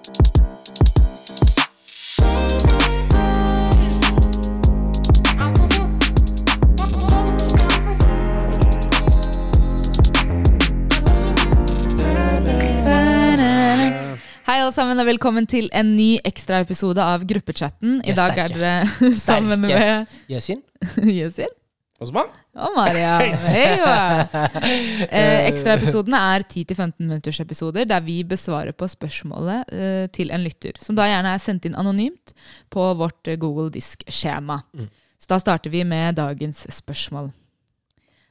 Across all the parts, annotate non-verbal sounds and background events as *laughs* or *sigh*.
Hei alle sammen og velkommen til en ny ekstraepisode av Gruppechatten. I dag er dere *laughs* sammen med Yasin? *laughs* Yesin Osman? og Maria. Hei, hva? *laughs* eh, Ekstraepisodene er 10-15 minutters episoder der vi besvarer på spørsmålet eh, til en lytter, som da gjerne er sendt inn anonymt på vårt Google Disk-skjema. Så da starter vi med dagens spørsmål.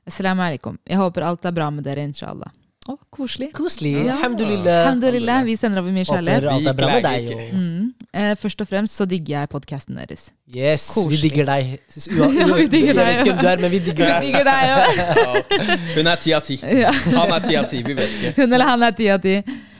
Assalamu alaikum. Jeg håper alt er bra med dere, inshallah. Å, koselig. Koselig. Ja. Alhamdulillah. Alhamdulillah. Vi sender over mye Håper kjærlighet. alt er bra med deg. Mm. Eh, først og fremst så digger jeg podkasten deres. Yes, Koselig. vi digger deg. *laughs* Ua- ua- Vi digger jeg deg, vet ikke hvem du er, men vi digger Jeg deg. digger deg ja. Hun er ti av ti. *laughs* Han er ti av ti, vi vet ikke. Hun eller han er ti av ti.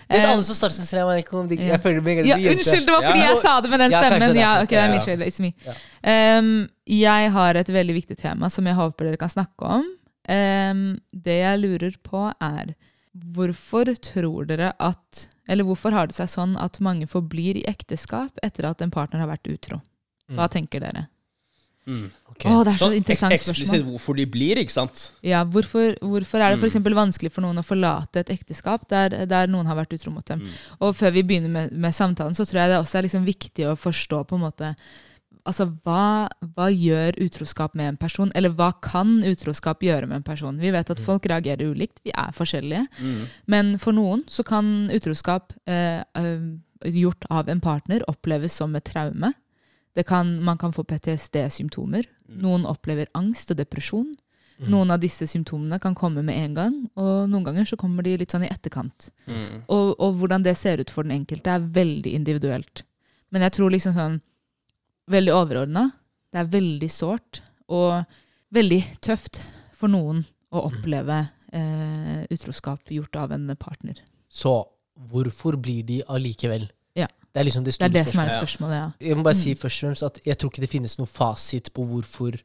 Vet Eh, alle som starter alaikum, ja. Jeg føler meg Ja, unnskyld, det var fordi Ja. jeg sa det med den stemmen. Ja, ok, det er Michelle min skyld. It's me. Ja. Um, jeg har et veldig viktig tema som jeg håper dere kan snakke om. Um, det jeg lurer på, er hvorfor tror dere at Eller hvorfor har det seg sånn at mange forblir i ekteskap etter at en partner har vært utro? Hva tenker dere? Mm. Okay. Å, det er så Sånn ek interessant eksplisitt spørsmål. hvorfor de blir, ikke sant? Ja, hvorfor, hvorfor er det Mm. f.eks. vanskelig for noen å forlate et ekteskap der, der noen har vært utro mot dem? Mm. Og før vi begynner med, med samtalen, så tror jeg det også er liksom viktig å forstå på en måte Altså, hva, hva gjør utroskap med en person? Eller hva kan utroskap gjøre med en person? Vi vet at folk reagerer ulikt, vi er forskjellige. Mm. Men for noen så kan utroskap eh, eh, gjort av en partner oppleves som et traume. Det kan, man kan få PTSD-symptomer. Noen opplever angst og depresjon. Noen av disse symptomene kan komme med en gang, og noen ganger så kommer de litt sånn i etterkant. Mm. Og, og hvordan det ser ut for den enkelte, er veldig individuelt. Men jeg tror liksom sånn Veldig overordna. Det er veldig sårt og veldig tøft for noen å oppleve eh, utroskap gjort av en partner. Så hvorfor blir de allikevel? Ja. Det er liksom det Det store er det som er spørsmålet. Ja. spørsmålet, ja. Jeg må bare si først og fremst at jeg tror ikke det finnes noen fasit på hvorfor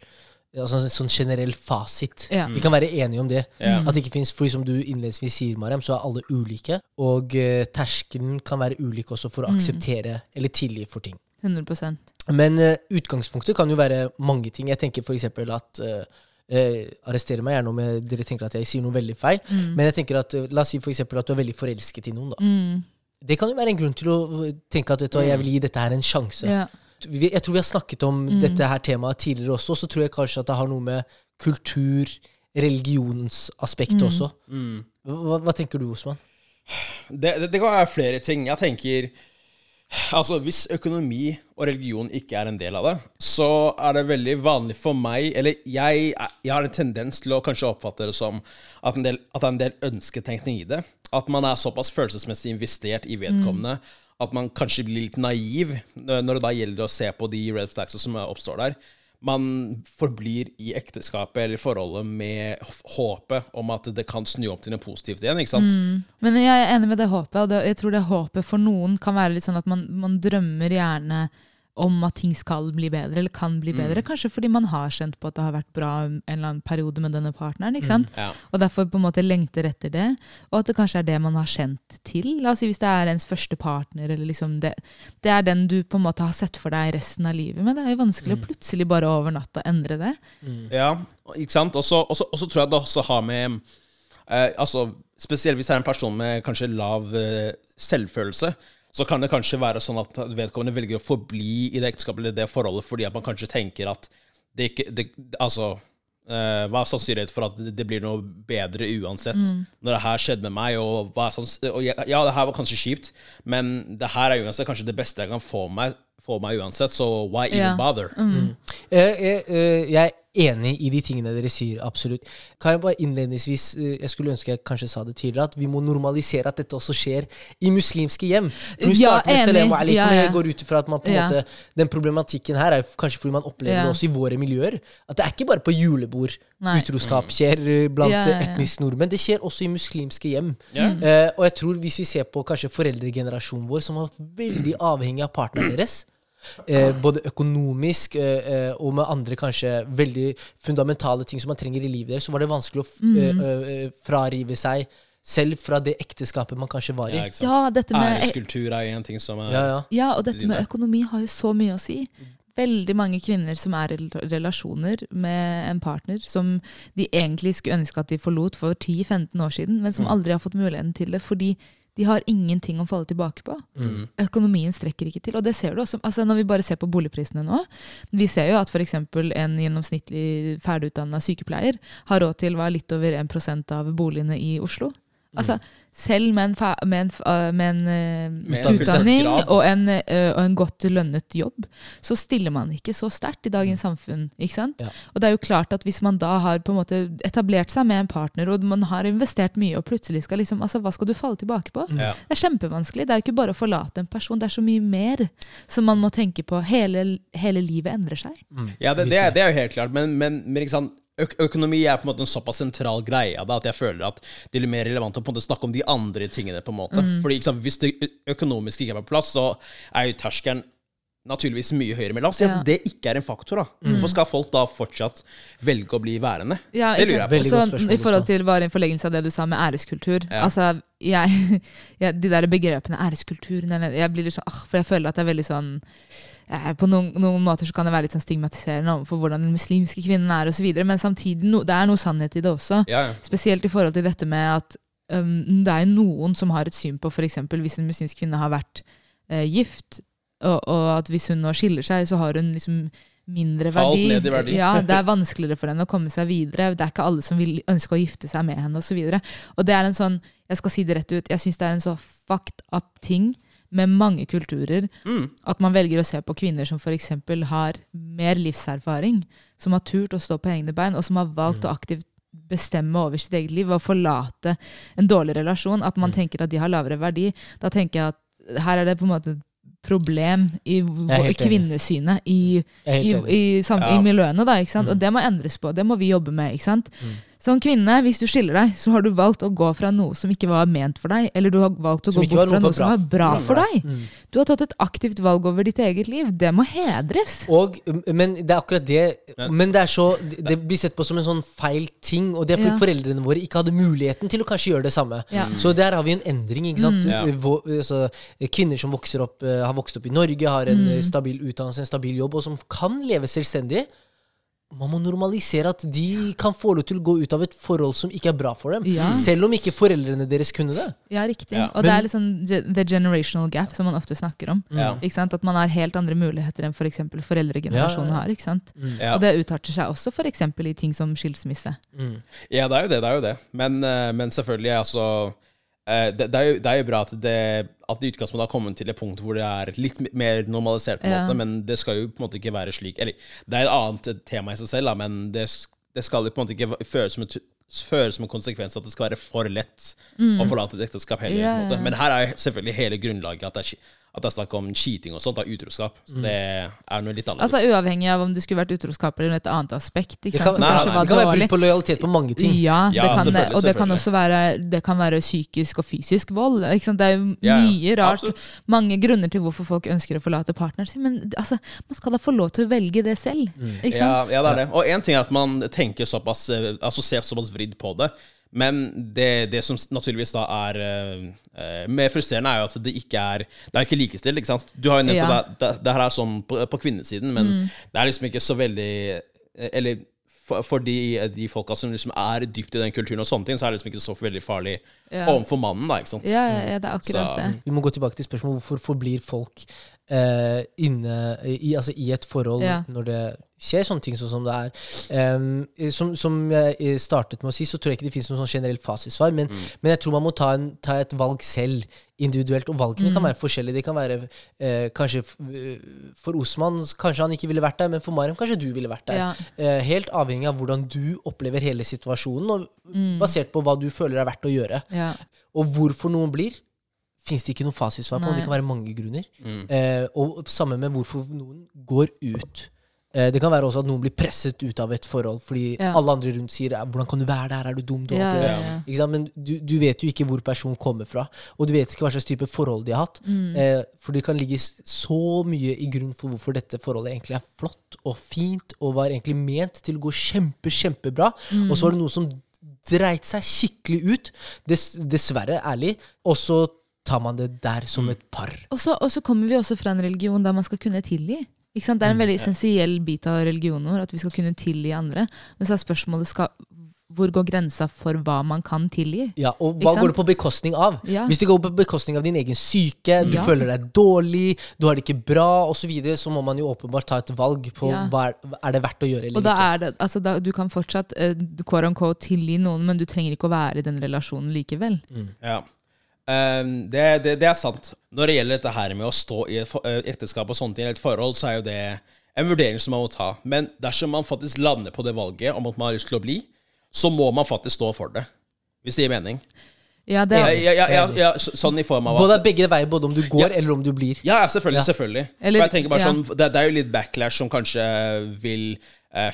Altså en sånn generell fasit. Ja. Vi kan være enige om det. Ja. At det ikke finnes, fordi som du innledningsvis sier, Mariam, så er alle ulike. Og eh, terskelen kan være ulik også for å akseptere eller tilgi for ting. 100 Men uh, utgangspunktet kan jo være mange ting. Jeg tenker f.eks. at uh, Arrester meg gjerne om jeg, dere tenker at jeg sier noe veldig feil. Men jeg tenker at, eh, la oss si for eksempel at du er veldig forelsket i noen. da. Mm. Det kan jo være en grunn til å eh, tenke at vet du, jeg vil gi dette her en sjanse. Ja. Jeg tror vi har snakket om dette her temaet tidligere også, så tror jeg kanskje at det har noe med kultur, religionsaspektet også. Mm. Hva, hva tenker du, Osman? Det, det, det kan være flere ting. Jeg tenker Altså, Hvis økonomi og religion ikke er en del av det, så er det veldig vanlig for meg Eller jeg, jeg har en tendens til å kanskje oppfatte det som at, en del, at det er en del ønsketenkning i det. At man er såpass følelsesmessig investert i vedkommende at man kanskje blir litt naiv når når det da gjelder å se på de red flags som oppstår der. Man forblir i ekteskapet eller forholdet med håpet om at det kan snu opp til noe positivt igjen. ikke sant? Men jeg er enig med det håpet, og det, jeg tror det håpet for noen kan være litt sånn at man, man drømmer gjerne om at ting skal bli bedre, eller kan bli bedre. Kanskje fordi man har kjent på at det har vært bra en eller annen periode med denne partneren. ikke sant? Ja. Og derfor på en måte lengter etter det. Og at det kanskje er det man har kjent til. La oss si Hvis det er ens første partner, eller liksom det, det er den du på en måte har sett for deg resten av livet. Men det er jo vanskelig å plutselig bare over natta endre det. Ja, ikke sant? Og så og så tror jeg det også har med eh, altså, Spesielt hvis det er en person med kanskje lav eh, selvfølelse, så kan det kanskje være sånn at vedkommende velger å forbli i det ekteskapet eller det forholdet fordi at man kanskje tenker at det ikke det, Altså eh, hva er sannsynligheten for at det, det blir noe bedre uansett når det her skjedde med meg? Og, hva er sanns og ja, ja, det her var kanskje kjipt, men det her er uansett kanskje det beste jeg kan få meg, få meg uansett, så why even yeah. bother? Eh, Jeg, jeg, jeg er enig i de tingene dere sier, absolutt. Kan jeg bare innledningsvis eh, Jeg skulle ønske jeg kanskje sa det tidligere, at vi må normalisere at dette også skjer i muslimske hjem. Hun Ja, starter med salam alaikum, Ja, ja. jeg går ut ifra at man på en Ja. måte Den problematikken her er kanskje fordi man opplever Ja. det også i våre miljøer. At det er ikke bare på julebord Nei. utroskap skjer eh, blant Ja, ja, ja. etniske nordmenn. Det skjer også i muslimske hjem. Ja. Eh, og jeg tror hvis vi ser på kanskje foreldregenerasjonen vår, som var veldig avhengig av partneren deres, eh, både økonomisk eh, eh, og med andre kanskje veldig fundamentale ting som man trenger i livet deres, så var det vanskelig å f eh, eh, frarive seg selv fra det ekteskapet man kanskje var i. Ja. Ja, dette med Æreskultur er en ting som er Ja, ja. Ja, og dette med økonomi har jo så mye å si. Veldig mange kvinner som er i relasjoner med en partner som de egentlig skulle ønske at de forlot for 10-15 år siden, men som aldri har fått muligheten til det fordi de har ingenting å falle tilbake på. Mm. Økonomien strekker ikke til. Og det ser du også altså når vi bare ser på boligprisene nå. Vi ser jo at f.eks. en gjennomsnittlig ferdigutdanna sykepleier har råd til hva litt over 1% av boligene i Oslo. Altså, selv med en, med en, med en øh, Med utdanning og en, øh, og en godt lønnet jobb, så stiller man ikke så sterkt i dagens samfunn. ikke sant? Ja. Og det er jo klart at hvis man da har på en måte etablert seg med en partner, og man har investert mye, og plutselig skal liksom, altså hva skal du falle tilbake på? Ja. Det er kjempevanskelig. Det er jo ikke bare å forlate en person, det er så mye mer som man må tenke på. Hele, hele livet endrer seg. Ja, det, det, er, det er jo helt klart, men, men, men ikke sant? Øk økonomi er på en måte en såpass sentral greie da, at jeg føler at det blir mer relevant å på en måte snakke om de andre tingene. på en måte. Fordi ikke sant, Hvis det økonomiske ikke er på plass, så er jo terskelen naturligvis mye høyere. Men la oss si at det ikke er en faktor. da. Hvorfor skal folk da fortsatt velge å bli værende? Ja, det lurer jeg på. Veldig godt Så spørsmål, I forhold til bare en forlengelse av det du sa med æreskultur. Ja. Altså, jeg, *laughs* jeg, De der begrepene æreskultur nei, nei, Jeg blir litt sånn, ah, For jeg føler at det er veldig sånn eh, På noen, noen måter så kan det være litt sånn stigmatiserende overfor hvordan den muslimske kvinnen er osv. Men samtidig, no, det er noe sannhet i det også. Ja, ja. Spesielt i forhold til dette med at um, det er noen som har et syn på f.eks. hvis en muslimsk kvinne har vært eh, gift, og, og at hvis hun nå skiller seg, så har hun liksom mindre Falt verdi. ned i verdi. Ja, *laughs* Det er vanskeligere for henne å komme seg videre. Det er ikke alle som vil ønske å gifte seg med henne osv. Og, så og det er en sånn, jeg skal si det rett ut, jeg syns det er en så fucked up ting med mange kulturer Mm. at man velger å se på kvinner som f.eks. har mer livserfaring, som har turt å stå på egne bein, og som har valgt å aktivt bestemme over sitt eget liv og forlate en dårlig relasjon, at man tenker at de har lavere verdi. Da tenker jeg at her er det på en måte et problem i, kvinnesynet i, i, i, i miljøene. da, ikke sant? Og det må endres på. Det må vi jobbe med. ikke sant? Som kvinne, hvis du skiller deg, så har du valgt å gå fra noe som ikke var ment for deg, eller du har valgt å Som gå bort fra noe bra. som var bra for for deg. Mm. Du har tatt et aktivt valg over ditt eget liv. Det må hedres. Og, men det er akkurat det Men- det er så Det blir sett på som en sånn feil ting, og det er fordi Ja. foreldrene våre ikke hadde muligheten til å kanskje gjøre det samme. Ja. Så der har vi en endring. ikke sant? Ja. Vå- altså, kvinner som vokser opp, eh, har vokst opp i Norge, har en mm. stabil utdannelse, en stabil jobb, og som kan leve selvstendig. Man må normalisere at de kan få lov til å gå ut av et forhold som ikke er bra for dem. Ja. Selv om ikke foreldrene deres kunne det. Ja, riktig. Ja. Og det er liksom the generational gap som man ofte snakker om. Ja. Ikke sant? At man har helt andre muligheter enn f.eks. foreldregenerasjonen Ja, ja. har. ikke sant? Ja. Og det utarter seg også f.eks. i ting som skilsmisse. Ja, det er jo det. det er jo det. Men, eh, men selvfølgelig, altså det, det, er jo, det er jo bra at det, at det utgangspunktet har kommet til et punkt hvor det er litt mer normalisert, på en Ja. måte, men det skal jo på en måte ikke være slik Eller det er et annet tema i seg selv, da, men det, det skal jo på en måte ikke føles som, et, føles som en konsekvens at det skal være for lett å forlate et ekteskap heller. Ja, ja. Men her er jo selvfølgelig hele grunnlaget at det er, at det er snakk om cheating og sånt, da, utroskap. Så det er noe litt annerledes. Altså Uavhengig av om det skulle vært utroskap eller et annet aspekt. Det ikke kan, Det kan, Nei, nei, nei, var det kan være brudd på lojalitet på mange ting. Ja, det Ja, kan selvfølgelig, Og det kan også være, det kan være psykisk og fysisk vold. Ikke sant? Det er jo Ja, ja. mye rart. Absolutt. Mange grunner til hvorfor folk ønsker å forlate partneren sin. Men altså, man skal da få lov til å velge det selv. Ikke sant? Ja, ja, det er det. Og én ting er at man tenker såpass eh, Altså ser såpass vridd på det. Men det, det som naturligvis da er eh, mer frustrerende, er jo at det ikke er Det er jo ikke likestilt. ikke sant? Du har jo nevnt Ja. at det, det, det her er sånn på, på kvinnesiden, men det er liksom ikke så veldig eh, Eller for, for de, de folka som liksom er dypt i den kulturen, og sånne ting, så er det liksom ikke så veldig farlig Ja. overfor mannen. da, ikke sant? Ja, ja, ja, det er akkurat Så- det. Vi må gå tilbake til spørsmålet hvorfor forblir folk eh, inne i, altså, i et forhold Ja. når det skjer sånne ting sånn som det er. Um, som, som jeg startet med å si, så tror jeg ikke det finnes noe sånn generelt fasitsvar, men, men jeg tror man må ta, en, ta et valg selv, individuelt. Og valgene kan være forskjellige. Det kan være eh, kanskje eh, For Osman kanskje han ikke ville vært der, men for Mariam kanskje du ville vært der. Ja. Eh, helt avhengig av hvordan du opplever hele situasjonen, og basert på hva du føler er verdt å gjøre. Ja. Og hvorfor noen blir, fins det ikke noe fasitsvar på. Nei. Det kan være mange grunner. Mm. Eh, og samme med hvorfor noen går ut. Eh, det kan være også at noen blir presset ut av et forhold fordi Ja. alle andre rundt sier 'hvordan kan du være der, er du dum'? Du Ja, ja, ja. Ikke sant? Men du, du vet jo ikke hvor personen kommer fra, og du vet ikke hva slags type forhold de har hatt. Mm. Eh, for det kan ligge så mye i grunn for hvorfor dette forholdet egentlig er flott og fint og var egentlig ment til å gå kjempe, kjempebra. Mm. Og så var det noe som dreit seg skikkelig ut. Dess, dessverre, ærlig. Og så tar man det der som et par. Og så, og så kommer vi også fra en religion der man skal kunne tilgi. Ikke sant? Det er en veldig essensiell bit av religionen vår, at vi skal kunne tilgi andre. Men så er spørsmålet skal, hvor går grensa for hva man kan tilgi? Ja, Og hva går det på bekostning av? Ja. Hvis det går på bekostning av din egen syke, du Ja. føler deg dårlig, du har det ikke bra osv., så, videre, så må man jo åpenbart ta et valg på Ja. hva er, er det verdt å gjøre eller Og da ikke. er det, altså da, Du kan fortsatt uh, quote unquote, tilgi noen, men du trenger ikke å være i den relasjonen likevel. Ja. Ehm, det, det, det er sant. Når det gjelder dette her med å stå i et eh, ekteskap og sånne ting, eller et forhold, så er jo det en vurdering som man må ta. Men dersom man faktisk lander på det valget om at man har lyst til å bli, så må man faktisk stå for det. Hvis det gir mening. Ja, det er, ja, ja, ja, ja, så- sånn i form av Både begge veier, både om du går eller om du blir. Ja, selvfølgelig. Ja. selvfølgelig Eller- For jeg tenker bare ja. sånn det, det er jo litt backlash som kanskje vil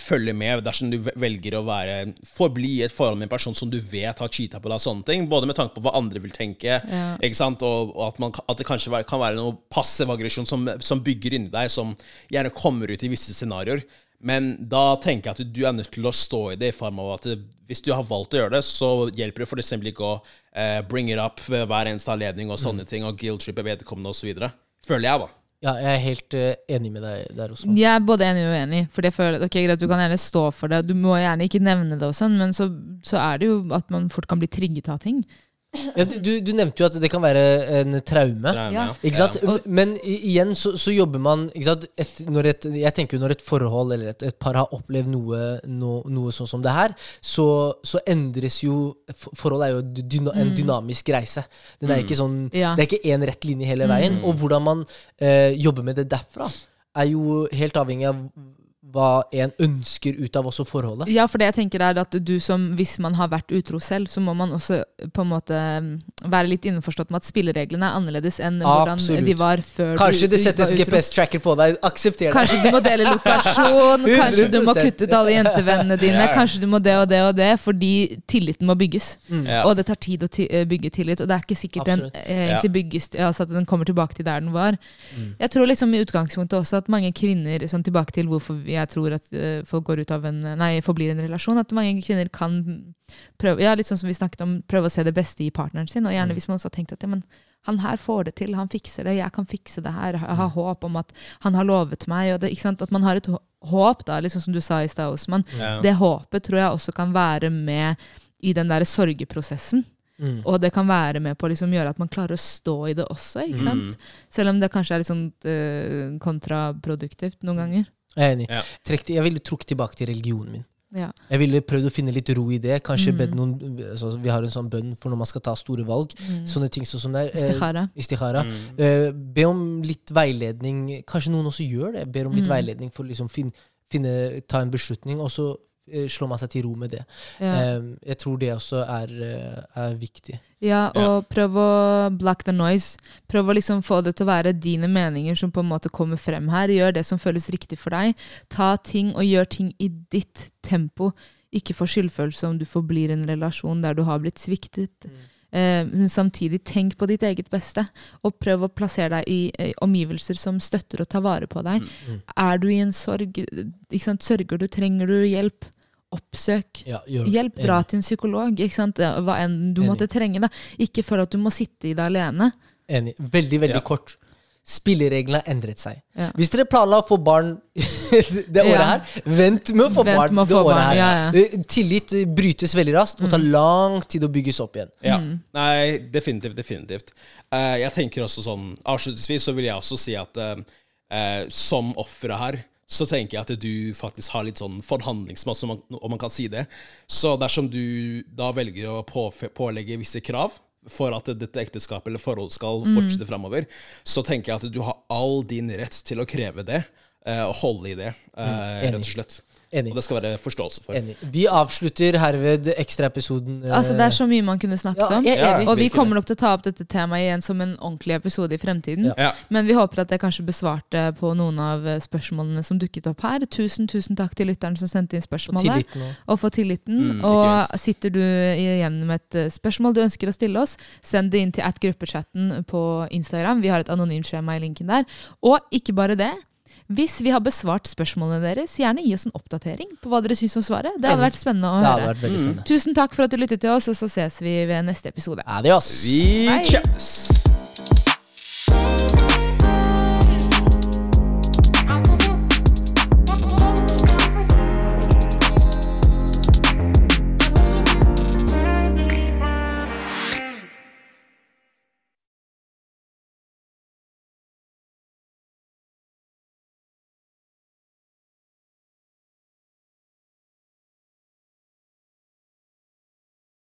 følge med dersom du velger å være forbli i et forhold med en person som du vet har cheata på deg, og sånne ting. Både med tanke på hva andre vil tenke, Ja. ikke sant? Og, og at, man, at det kanskje være- kan være noe passiv aggresjon som, som bygger inni deg, som gjerne kommer ut i visse scenarioer. Men da tenker jeg at du er nødt til å stå i det i form av at hvis du har valgt å gjøre det, så hjelper det f.eks. ikke å eh, bring it up ved hver eneste anledning og sånne ting, og guilt-trippe vedkommende osv. Føler jeg, da. Ja, jeg er helt uh, enig med deg der, Osman. jeg er både enig og uenig. For jeg føler, ok, greit, Du kan gjerne stå for det, du må gjerne ikke nevne det, og sånn, men så, så er det jo at man fort kan bli trigget av ting. Ja, du, du, nevnte jo at det kan være en traume. Traume, Ja. Ikke sant? Men igjen så, så jobber man ikke sant? Et, når et, Jeg tenker jo når et forhold eller et, et par har opplevd noe, no, noe sånn som det her, så, så endres jo for- Forhold er jo dyna, en dynamisk reise. Den er ikke sånn Mm. Ja. Mm. Det er ikke én rett linje hele veien. Og hvordan man eh, jobber med det derfra, er jo helt avhengig av hva en ønsker ut av også forholdet. Ja, for det jeg tenker er at du som, hvis man har vært utro selv, så må man også på en måte mm, være litt innforstått med at spillereglene er annerledes enn hvordan de var før Kanskje du, det settes. GPS-tracker på deg. Aksepter det. Kanskje du må dele lokasjon, *laughs* kanskje du må kutte ut alle jentevennene dine, kanskje du må det og det og det, fordi tilliten må bygges. Ja. Og det tar tid å eh, bygge tillit, og det er ikke sikkert den Absolutt. eh, egentlig bygges, altså at den kommer tilbake til der den var. Jeg tror liksom i utgangspunktet også at mange kvinner, sånn tilbake til hvorfor jeg tror at eh, folk går ut av en, nei, forblir en relasjon, at mange kvinner kan prøve, ja, litt sånn som vi snakket om, prøve å se det beste i partneren sin, og gjerne hvis man også har tenkt at ja, men han her får det til, han fikser det, jeg kan fikse det her, jeg har håp om at han har lovet meg, det, at man har et håp da, liksom som du sa i stad, Osman. Ja. Det håpet tror jeg også kan være med i den der sorgeprosessen. Mm. Og det kan være med på å liksom gjøre at man klarer å stå i det også. sant? Selv om det kanskje er litt sånn uh, kontraproduktivt noen ganger. Jeg er enig. Ja. Trekk, jeg ville trukket tilbake til religionen min. Ja. Jeg ville prøvd å finne litt ro i det. Mm. Kanskje bedt noen altså, Vi har en sånn bønn for når man skal ta store valg. Sånne ting sånn som det er. Eh, Istikhara. Istikhara. Mm. Eh, be om litt veiledning. Kanskje noen også gjør det. Ber om Mm. litt veiledning for å liksom fin, finne, ta en beslutning, og så eh, slår man seg til ro med det. Ja. Um, jeg tror det også er, eh, er viktig. ja, og prøv å black the noise. Prøv å liksom få det til å være dine meninger som på en måte kommer frem her. Gjør det som føles riktig for deg. Ta ting og gjør ting i ditt tempo. Ikke få skyldfølelse om du forblir i en relasjon der du har blitt sviktet. Eh, men samtidig tenk på ditt eget beste, og prøv å plassere deg i eh, omgivelser som støtter og tar vare på deg. Er du i en sorg, ikke sant? sørger du, trenger du hjelp, oppsøk. Ja, gjør, Hjelp, dra enig. til en psykolog, ikke sant? Hva enn du Enig. måtte trenge. Da. Ikke føl at du må sitte i det alene. Enig. Veldig, veldig Ja. kort. Spillereglene har endret seg. Ja. Hvis dere planla å få barn *laughs* det året Ja. her, vent med å få Vent barn å få det året barn, her. ja, ja. Eh, Tillit brytes veldig raskt og tar lang tid å bygges opp igjen. Ja. Mm. Nei, definitivt. definitivt. Uh, jeg tenker også sånn Avslutningsvis så vil jeg også si at uh, uh, som ofre her så tenker jeg at du faktisk har litt sånn forhandlingsmasse, om man, om man kan si det. Så dersom du da velger å på, pålegge visse krav for at dette ekteskapet eller forholdet skal Mm. fortsette framover, så tenker jeg at du har all din rett til å kreve det, eh, og holde i det, eh, Mm. rett og slett. Enig. Og det skal være forståelse for. Enig. Vi avslutter herved ekstraepisoden. eh, Altså, det er så mye man kunne snakket ja, om. Ja. Og vi kommer nok til å ta opp dette temaet igjen som en ordentlig episode i fremtiden. Ja. Men vi håper at det kanskje besvarte på noen av eh, spørsmålene som dukket opp her. Tusen tusen takk til lytteren som sendte inn spørsmålet. og Og for tilliten. Mm, og sitter du igjen med et eh, spørsmål du ønsker å stille oss, send det inn til at gruppechatten på Instagram. Vi har et anonymt skjema i linken der. Og ikke bare det. Hvis vi har besvart spørsmålene deres, gjerne gi oss en oppdatering på hva dere syns om svaret. Det hadde vært spennende å Det hadde høre. vært veldig spennende. Tusen takk for at du lyttet til oss, og så ses vi ved neste episode. Adios! Vi Bye. chattes!